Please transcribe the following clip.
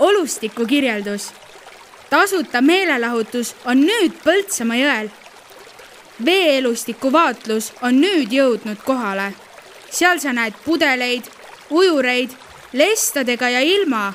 olustiku kirjeldus. tasuta meelelahutus on nüüd Põltsamaa jõel. veeelustiku vaatlus on nüüd jõudnud kohale. seal sa näed pudeleid, ujureid, lestadega ja ilma